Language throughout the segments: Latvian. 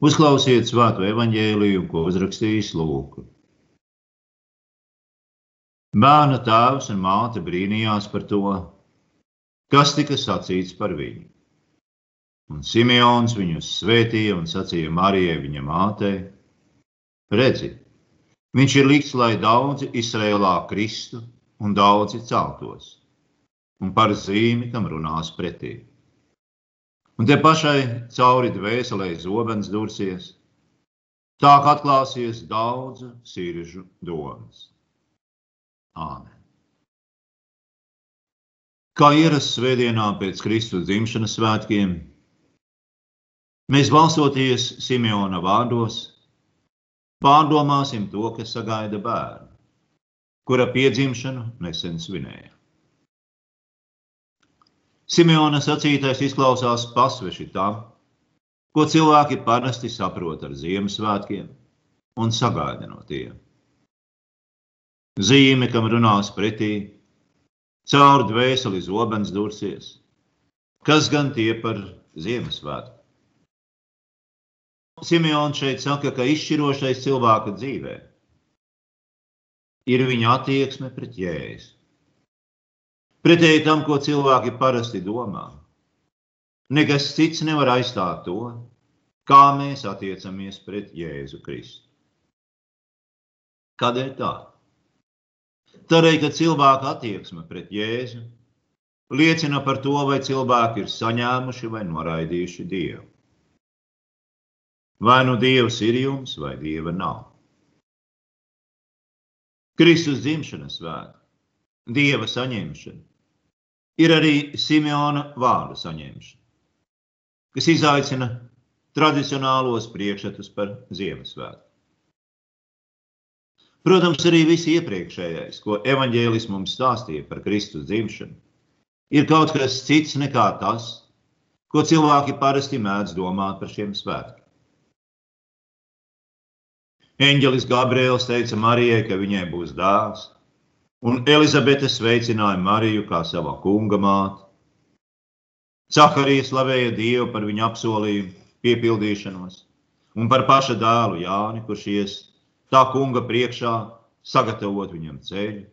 Uzklausiet svēto evaņģēliju, ko uzrakstījis Lūks. Bērna tēvs un māte brīnījās par to, kas tika sacīts par viņu. Un Simeons viņus svētīja un sacīja Marijai, viņa mātei: Redzi, viņš ir likts, lai daudzi Izrēlā kristu un daudzi celtos, un par zīmi tam runās pretī. Un te pašai cauri dvēselē zobens dursies, tā kā atklāsies daudzu sirdžu domas. Āmen. Kā ierasts svētdienā pēc Kristus dzimšanas svētkiem, mēs balsoties Simeona vārdos, pārdomāsim to, kas sagaida bērnu, kura piedzimšanu nesen svinēja. Simeona sacītais izklausās pasveši tam, ko cilvēki parasti saprot ar Ziemassvētkiem un sagaida no tiem. Zīme, kam runās pretī, caur dvēseli zobens dursies. Kas gan tie par Ziemassvētku? Simeons šeit saka, ka izšķirošais cilvēka dzīvē ir viņa attieksme pret jēzu. Pretēji tam, ko cilvēki parasti domā. Nekas cits nevar aizstāt to, kā mēs attiecamies pret Jēzu Kristu. Kādēļ tā? Tādēļ, ka cilvēka attieksme pret Jēzu liecina par to, vai cilvēki ir saņēmuši vai noraidījuši Dievu. Vai nu Dievs ir jums, vai Dieva nav. Kristus dzimšanas svēta, Dieva saņemšana, ir arī Simeona vārdu saņemšana, kas izaicina tradicionālos priekšstatus par Ziemassvētku. Protams, arī viss iepriekšējais, ko evaņģēlis mums stāstīja par Kristus dzimšanu, ir kaut kas cits nekā tas, ko cilvēki parasti mēdz domāt par šiem svētkiem. Eņģelis Gabriels teica Marijai, ka viņai būs dēls, un Elizabete sveicināja Mariju kā sava kunga māti. Cakarija slavēja Dievu par viņa apsolījumu piepildīšanos un par paša dēlu Jāni, kurš ies tā kunga priekšā, sagatavot viņam ceļu.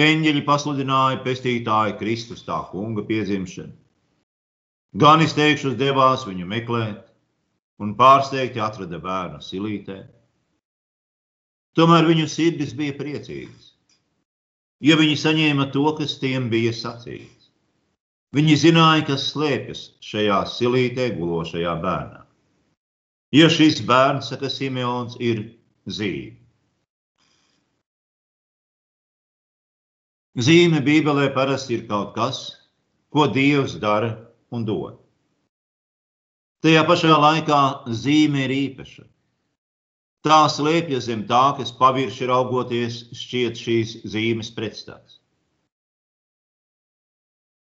Eņģeļi pasludināja pestītāju Kristus tā kunga piedzimšanu. Gan izteikšus devās viņu meklēt, un pārsteigti atrada bērnu silītē. Tomēr viņu sirdis bija priecīgas jo viņi saņēma to, kas tiem bija sacīts. Viņi zināja, kas slēpjas šajā silītē gulošajā bērnā. Jo šis bērns, saka Simeons, ir zīme. Zīme Bībelē parasti ir kaut kas, ko Dievs dara un dod. Tajā pašā laikā zīme ir īpaša. Tā slēpjas zem tā, kas pavirši raugoties, šķiet šīs zīmes pretstats.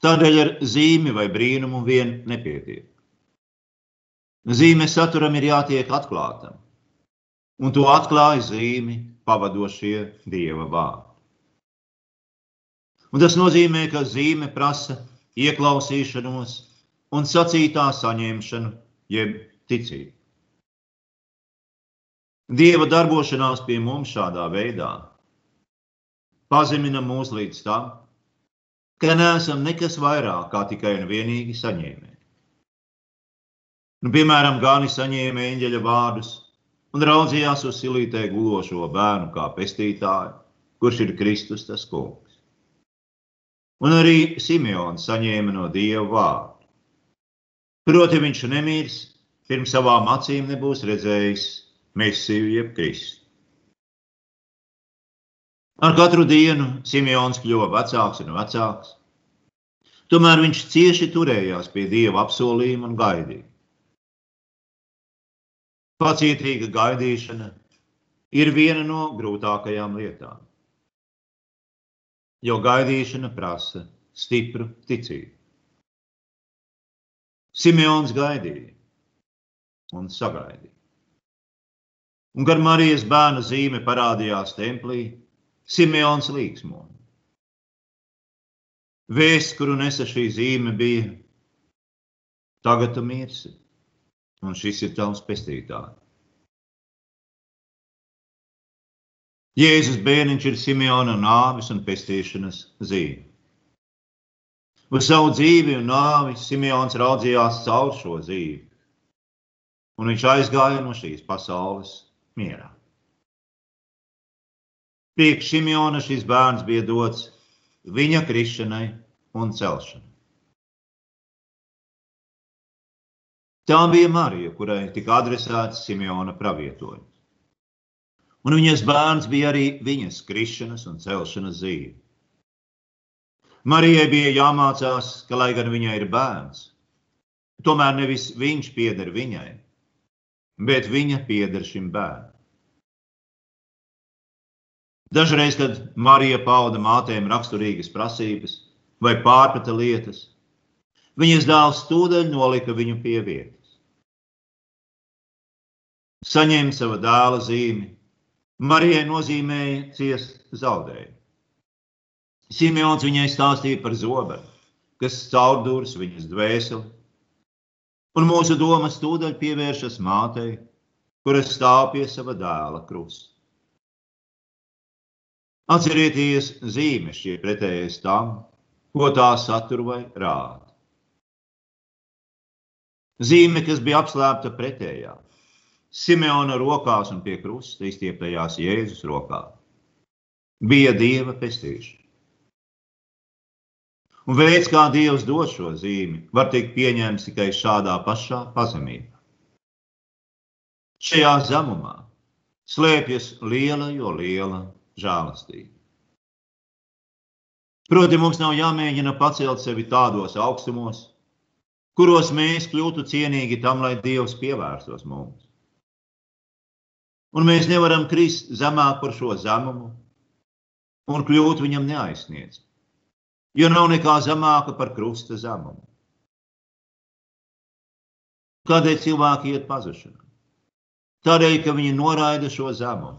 Tādēļ ar zīmi vai brīnumu vien nepietiek. Zīmes saturam ir jātiek atklātam, un to atklāja zīmi pavadošie dieva vārdi. Un tas nozīmē, ka zīme prasa ieklausīšanos un sacītā saņemšanu, jeb ticību. Dieva darbošanās pie mums šādā veidā pazemina mūs līdz tam, ka neesam nekas vairāk kā tikai un vienīgi saņēmēji. Nu, piemēram, Gānis saņēma eņģeļa vārdus un raudzījās uz silītē gulošo bērnu kā pestītāju, kurš ir Kristus tas kungs. Un arī Simeons saņēma no Dieva vārdu. Proti viņš nemirs, pirms savām acīm nebūs redzējis Mēsiju jeb Kristu. Ar katru dienu Simons kļuva vecāks un vecāks. Tomēr viņš cieši turējās pie dieva apsolījuma un gaidīja. Pacietīga gaidīšana ir viena no grūtākajām lietām, jo gaidīšana prasa stipru ticību. Simons gaidīja un sagaidīja. Un, kad Marijas bērna zīme parādījās templī, Simeons līksmo. Vēsts, kuru nesa šī zīme, bija: Tagad tu mirsi, un šis ir tavs pestītājs. Jēzus bērniņš ir Simeona nāves un pestīšanas zīme. Uz savu dzīvi un nāvi Simeons raudzījās caur šo dzīvi, un viņš aizgāja no šīs pasaules mierā. Priekš Simeona šis bērns bija dots viņa krišanai un celšanai. Tā bija Marija, kurai tika adresēts Simeona pravietojums. Un viņas bērns bija arī viņas krišanas un celšanas zīme. Marijai bija jāmācās, ka, lai gan viņai ir bērns, tomēr nevis viņš pieder viņai, bet viņa pieder šim bērnam. Dažreiz, kad Marija pauda mātēm raksturīgas prasības vai pārprata lietas, viņas dēls tūdaļ nolika viņu pie vietas saņēma sava dēla zīmi. Marijai nozīmēja ciest zaudējumu. Simeons viņai stāstīja par zobenu, kas caurdūrs viņas dvēseli, un mūsu domas tūdaļ pievēršas mātei, kuras stāv pie sava dēla krusta. Atcerieties zīmes šie pretējais tam, ko tā satur vai rāda. Zīme, kas bija apslēpta pretējā, Simeona rokās un pie krusta izstieptajās Jēzus rokā bija dieva pestīšana. Un veids, kā Dievs dod šo zīmi, var tikt pieņemts tikai šādā pašā pazemībā. Šajā zemumā slēpjas liela, jo liela žēlastība. Proti, mums nav jāmēģina pacelt sevi tādos augstumos, kuros mēs kļūtu cienīgi tam, lai Dievs pievērstos mums. Un mēs nevaram krist zemāk par šo zemumu un kļūt viņam neaizsniedzami. Jo nav nekā zemāka par krusta zemumu. Kādēļ cilvēki iet pazušanā? Tādēļ, ka viņi noraida šo zemumu,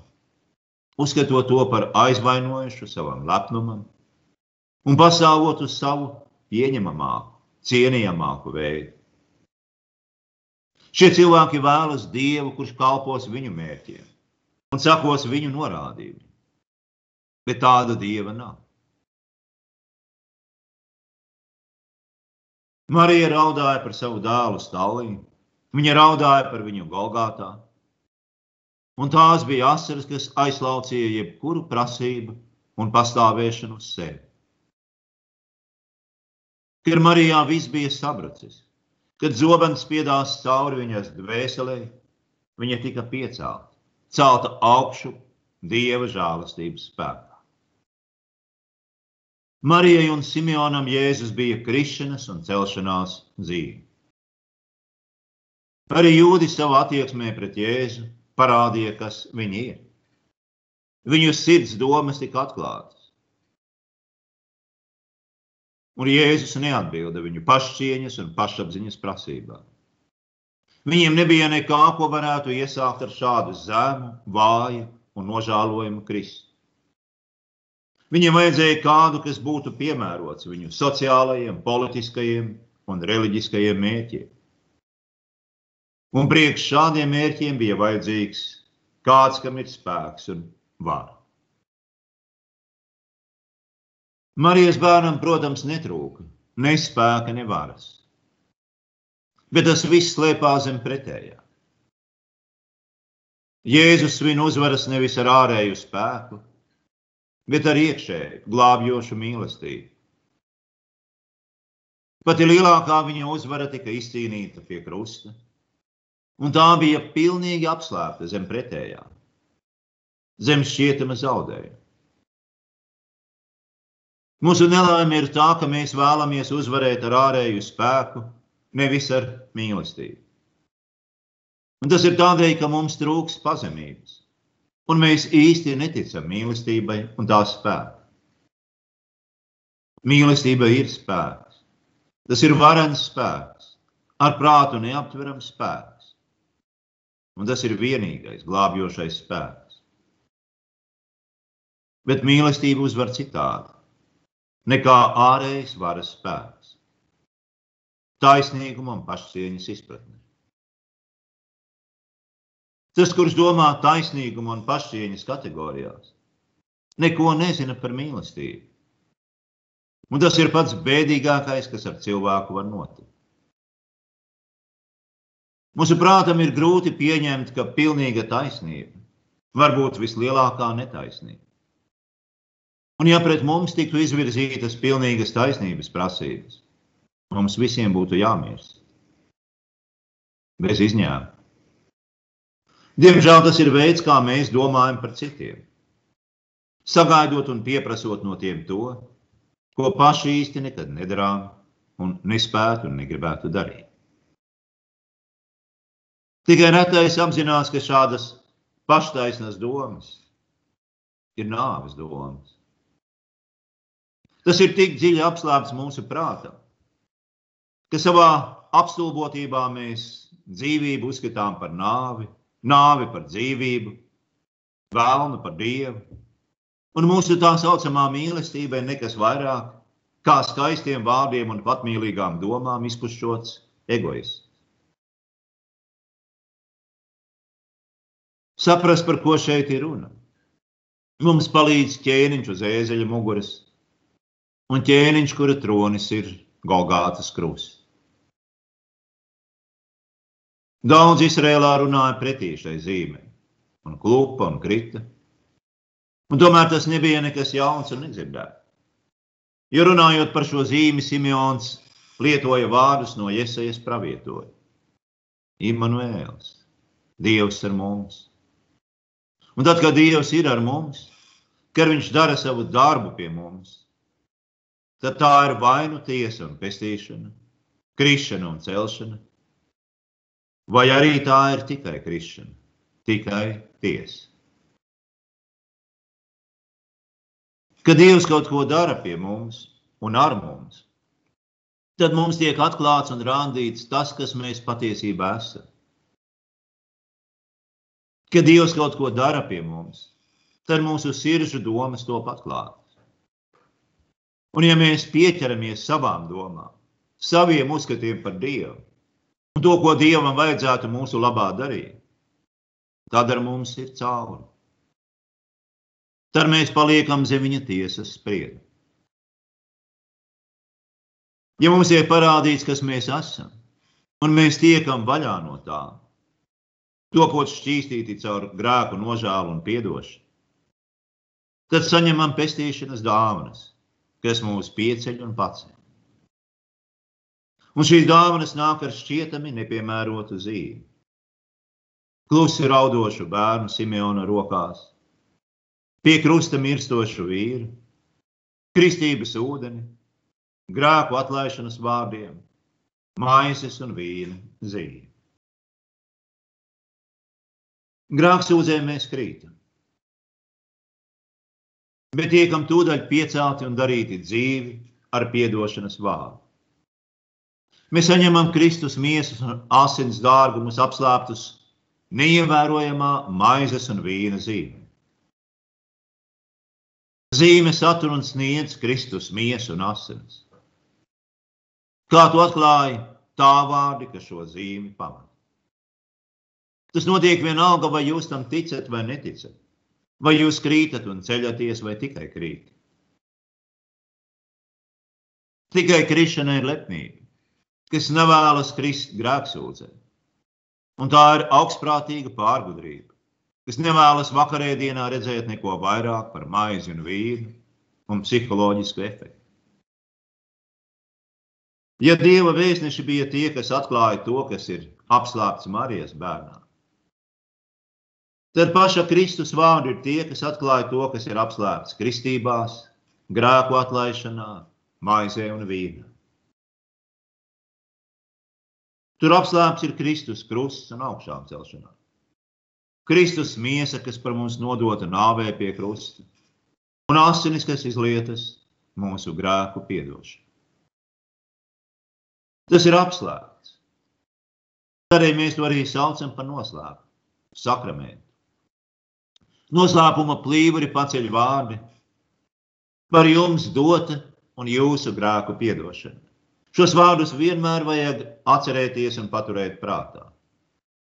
uzskatot to par aizvainojušu savam lepnumam un pastāvot uz savu pieņemamāku, cienījamāku veidu. Šie cilvēki vēlas Dievu, kurš kalpos viņu mērķiem un sakos viņu norādījumiem. Bet tāda Dieva nav. Marija raudāja par savu dēlu stāvī, viņa raudāja par viņu Golgātā. Un tās bija asaras, kas aizlaucīja jebkuru prasību un pastāvēšanu uz sevi. Kad Marijā viss bija sabrucis, Kad zobens spiedās cauri viņas dvēselē, viņa tika piecelta, celta augšu dieva žēlastības spēkā. Marijai un Simeonam Jēzus bija krišanas un celšanās zīme. Arī jūdi savā attieksmē pret Jēzu parādīja, kas viņi ir. Viņu sirds domas tika atklātas. Un Jēzus neatbilda viņu pašcieņas un pašapziņas prasībām. Viņiem nebija nekā, ko varētu iesākt ar šādu zemu, vāju un nožēlojumu Kristu. Viņam vajadzēja kādu, kas būtu piemērots viņu sociālajiem, politiskajiem un reliģiskajiem mērķiem. Un priekš šādiem mērķiem bija vajadzīgs kāds, kam ir spēks un vara. Marijas bērnam, protams, netrūka ne spēka, ne varas. Bet tas viss slēpās zem pretējā. Jēzus svin uzvaras nevis ar ārēju spēku, bet ar iekšēju, glābjošu mīlestību. Pati lielākā viņa uzvara tika izcīnīta pie krusta, un tā bija pilnīgi apslēpta zem pretējā, zem šķietama zaudējuma. Mūsu nelaime ir tā, ka mēs vēlamies uzvarēt ar ārēju spēku, nevis ar mīlestību. Un tas ir tādēļ, ka mums trūks pazemības, un mēs īsti neticam mīlestībai un tās spēkam. Mīlestība ir spēks. Tas ir varens spēks, ar prātu neaptverams spēks. Un tas ir vienīgais glābjošais spēks. Bet mīlestība uzvar citādi nekā ārējais varas spēks, taisnīguma un pašcieņas izpratne. Tas, kurš domā taisnīguma un pašcieņas kategorijās, neko nezina par mīlestību. Un tas ir pats bēdīgākais, kas ar cilvēku var notikt. Mūsu prātam ir grūti pieņemt, ka pilnīga taisnība var būt vislielākā netaisnība. Un, ja pret mums tiktu izvirzītas pilnīgas taisnības prasības, mums visiem būtu jāmirst. Bez izņēmuma. Diemžēl tas ir veids, kā mēs domājam par citiem. Sagaidot un pieprasot no tiem to, ko paši īsti nekad nedarām un nespētu un negribētu darīt. Tikai retais apzinās, ka šādas paštaisnas domas ir nāves domas. Tas ir tik dziļi apslēpts mūsu prātā, ka savā apstulbotībā mēs dzīvību uzskatām par nāvi, nāvi par dzīvību, vēlnu par dievu. Un mūsu tā saucamā mīlestība ir nekas vairāk kā skaistiem vārdiem un patmīlīgām domām izpušķots egoists. Saprast, par ko šeit ir runa. Mums palīdz ķēniņš uz ēzeļa muguras, un ķēniņš, kura tronis ir Golgātas krusts. Daudz Izrēlā runāja pretī šai zīmei, un klupa un krita. Un tomēr tas nebija nekas jauns un nedzirdēts. Jo runājot par šo zīmi, Simons lietoja vārdus no Iesaijas pravietoja. Immanuēls, Dievs ar mums. Un tad, kad Dievs ir ar mums, kad Viņš dara savu darbu pie mums, tad tā ir vainu tiesa un pestīšana, krišana un celšana. Vai arī tā ir tikai krišana, tikai tiesa. Kad Dievs kaut ko dara pie mums un ar mums, tad mums tiek atklāts un rādīts tas, kas mēs patiesībā esam. Kad Dievs kaut ko dara pie mums, tad mūsu sirdžu domas top atklātas. Un ja mēs pieķeramies savām domām, saviem uzskatiem par Dievu un to, ko Dievam vajadzētu mūsu labā darīt, tad ar mums ir cauri. Tad mēs paliekam zem viņa tiesas sprieduma. Ja mums ir parādīts, kas mēs esam, un mēs tiekam vaļā no tā, topot šķīstīti caur grēku, nožēlu un piedošanu, tad saņemam pestīšanas dāvanas kas mūs pieceļ un paceļ. Un šīs dāvanas nāk ar šķietami nepiemērotu zīmi. Klusi raudošu bērnu Simeona rokās, pie krusta mirstošu vīru, kristības ūdeni, grēku atlaišanas vārdiem, maizes un vīna zīme. Grāksūdzē mēs krītam bet tiekam tūdaļ piecelti un darīti dzīvi ar piedošanas vārdu. Mēs saņemam Kristus miesas un asins dārgumus apslēptus neievērojamā maizes un vīna zīme. Zīme satur un sniedz Kristus miesu un asins. Kā tu atklāji, tā vārdi, kas šo zīmi pamata. Tas notiek vienalga, vai jūs tam ticat vai neticat. Vai jūs krītat un ceļaties, vai tikai krītat? Tikai krišana ir lepnība, kas nevēlas krist grēksūdzē. Un tā ir augstprātīga pārgudrība, kas nevēlas vakarēdienā redzēt neko vairāk par maizi un vīnu un psiholoģisku efektu. Ja dieva vēstneši bija tie, kas atklāja to, kas ir apslāpts Marijas bērnā, Tad paša Kristus vārdi ir tie, kas atklāja to, kas ir apslēpts kristībās, grēku atlaišanā, maizē un vīnā. Tur apslēpts ir Kristus krusts un augšām celšanā. Kristus miesa, kas par mums nodota nāvē pie krusta, un asinis, kas izlietas mūsu grēku piedošanu. Tas ir apslēpts. Tādēļ mēs to arī saucam par noslēpumu, sakramentu. Noslēpuma plīvuri paceļ vārdi par jums dota un jūsu grēku piedošana. Šos vārdus vienmēr vajag atcerēties un paturēt prātā.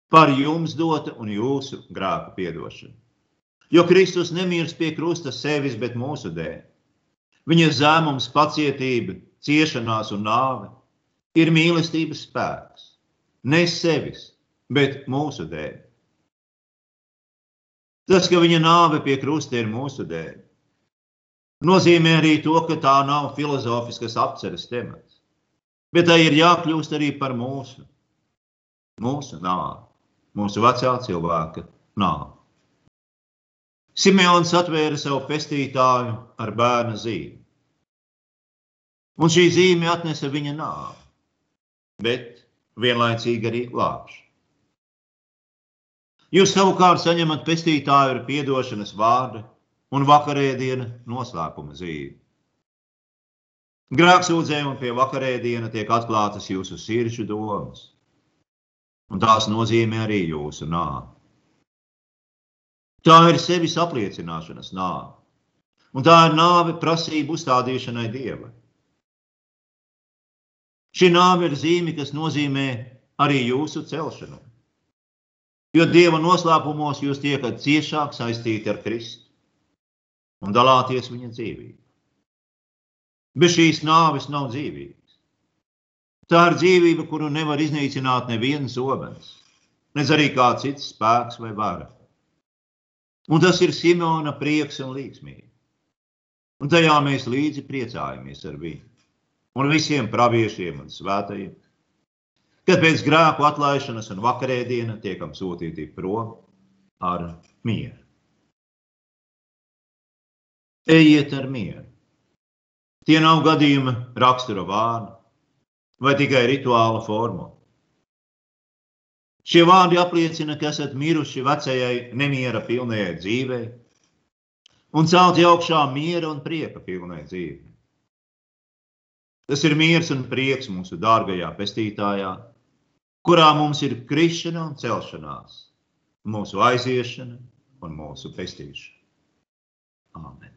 par jums dota un jūsu grēku piedošana. Jo Kristus nemirst pie krusta sevis, bet mūsu dēļ. Viņa zemums, pacietība, ciešanās un nāve ir mīlestības spēks. Ne sevis, bet mūsu dēļ. Tas, ka viņa nāve pie krusta ir mūsu dēļ, nozīmē arī to, ka tā nav filozofiskas apceres temats, bet tai ir jākļūst arī par mūsu, mūsu nāvi mūsu vecā cilvēka nāvi. Simeons atvēra savu pestītāju ar bērna zīmi. Un šī zīme atnesa viņa nāvi, bet vienlaicīgi arī glābšanu. Jūs savukārt saņemat pestītāju ar piedošanas vārdu un vakarēdiena noslēpuma zīmi. Grāksūdzē un pie vakarēdiena tiek atklātas jūsu sirdžu domas un tās nozīmē arī jūsu nāvi. Tā ir sevis apliecināšanas nāve, un tā ir nāve prasību uzstādīšanai dievam. Šī nāve ir zīme, kas nozīmē arī jūsu celšanu. Jo dieva noslēpumos jūs tiekat ciešāk saistīti ar Kristu un dalāties viņa dzīvību. Bez šīs nāves nav dzīvības. Tā ir dzīvība, kuru nevar iznīcināt neviens obens, nedz arī kāds cits spēks vai vara. Un tas ir Simona prieks un līgsmība. Un tajā mēs līdzi priecājamies ar viņu un visiem praviešiem un svētajiem, kad pēc grēku atlaišanas un vakarēdiena tiekam sūtīti prom ar mieru. Ejiet ar mieru. Tie nav gadījuma rakstura vārdi vai tikai rituāla forma. Šie vārdi apliecina, ka esat miruši vecajai nemiera pilnajai dzīvei un celti augšā miera un prieka pilnai dzīvei. Tas ir miers un prieks mūsu dārgajā pestītājā, kurā mums ir krišana un celšanās, mūsu aiziešana un mūsu pestīšana. Āmen!